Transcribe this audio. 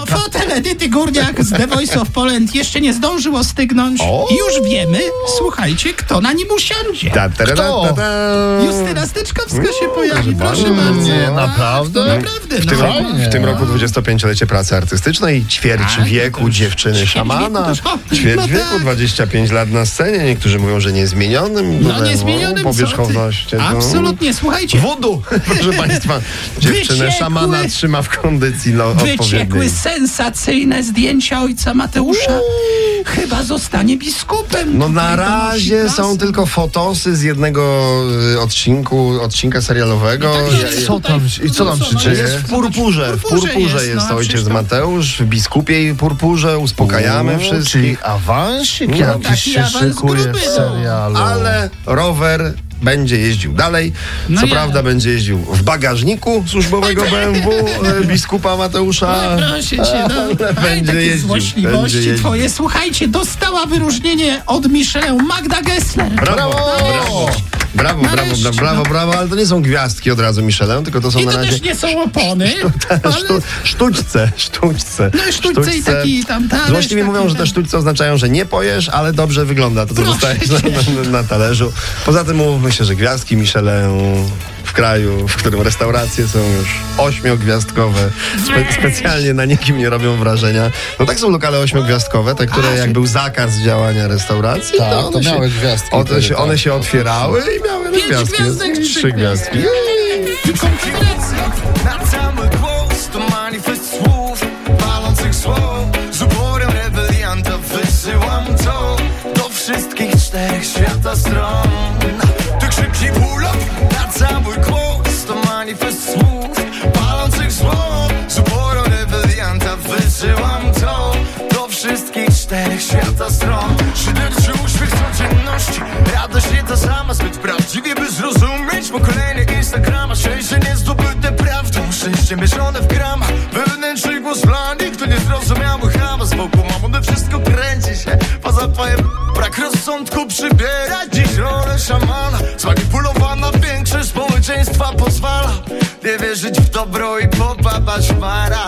No, fotel Edyty Górniak z The Voice of Poland jeszcze nie zdążył ostygnąć. O! I już wiemy, słuchajcie, kto na nim usiądzie. Ta, ta, ta, ta, ta. Justyna Styczkowska się pojawi, proszę bardzo. Nie, Tak, naprawdę? to Naprawdę, W tym, no. roku, w tym roku 25-lecie pracy artystycznej, ćwierć Tak, wieku dziewczyny ćwierć szamana, wieku to- ćwierć no wieku, tak. 25 lat na scenie, niektórzy mówią, że niezmienionym, No niezmienionym, powierzchowności. Absolutnie, słuchajcie. Wudu, proszę państwa, dziewczynę Wyciekły- szamana trzyma w kondycji no, odpowiedniej. Wyciekły sensacyjne zdjęcia ojca Mateusza. Chyba zostanie biskupem. No na razie są tylko fotosy z jednego y, odcinku, odcinka serialowego. Tak Ja- jest. Co tam, i co tam się Zobacz, dzieje? Jest w purpurze, w purpurze purpurze jest, jest no, ojciec Mateusz, w biskupiej purpurze, uspokajamy Czyli wszystkich. awansik No, jakiś się awans szykuje w no. serialu. Ale rower będzie jeździł dalej. No Co ja. prawda będzie jeździł w bagażniku służbowego BMW e, biskupa Mateusza. No, proszę cię, no. Będzie takie jeździł, złośliwości będzie twoje. Słuchajcie, dostała wyróżnienie od Michelin Magda Gessler. Brawo, Brawo! Brawo. Brawo, brawo, brawo, brawo, no. brawo, ale to nie są gwiazdki od razu Michelin, tylko to są I na to razie też nie są opony, ale Sztu, sztućce, sztućce. No i sztućce i taki tam talerz, Złośliwi taki mówią, że te sztućce oznaczają, że nie pojesz, ale dobrze wygląda to, co dostajesz na, na, na talerzu. Poza tym mówmy się, że gwiazdki Michelin w kraju, w którym restauracje są już ośmiogwiazdkowe, spe, specjalnie na nikim nie robią wrażenia. No tak są lokale ośmiogwiazdkowe, te, które jak był zakaz działania restauracji, Tak, to to one, miały się, gwiazdki one, wtedy, się, one tak. się otwierały i miały no pięć gwiazdki. gwiazdek, Trzy trzy gwiazdki. I konfederacja. Na cały głos to manifest słów palących słów Z uporem rebelianta wysyłam to Do wszystkich czterech świata stron Tych szybki ulot na cały głos to manifest słów palących słów Z uporem rebelianta wysyłam to Do wszystkich czterech świata stron. Szyderczy uśmiech codzienności. Radość nie ta sama, zbyt prawdziwie by zrozumieć. Pokolenie Instagrama, szczęście niezdobyte prawdą Szczęście mieszane w gramach Wewnętrzny głos dla nich, to niezrozumiały hałas Wokół mamuny wszystko kręci się. Poza twoim brak rozsądku przybiera Dziś wierzyć w dobro i popadać w marazm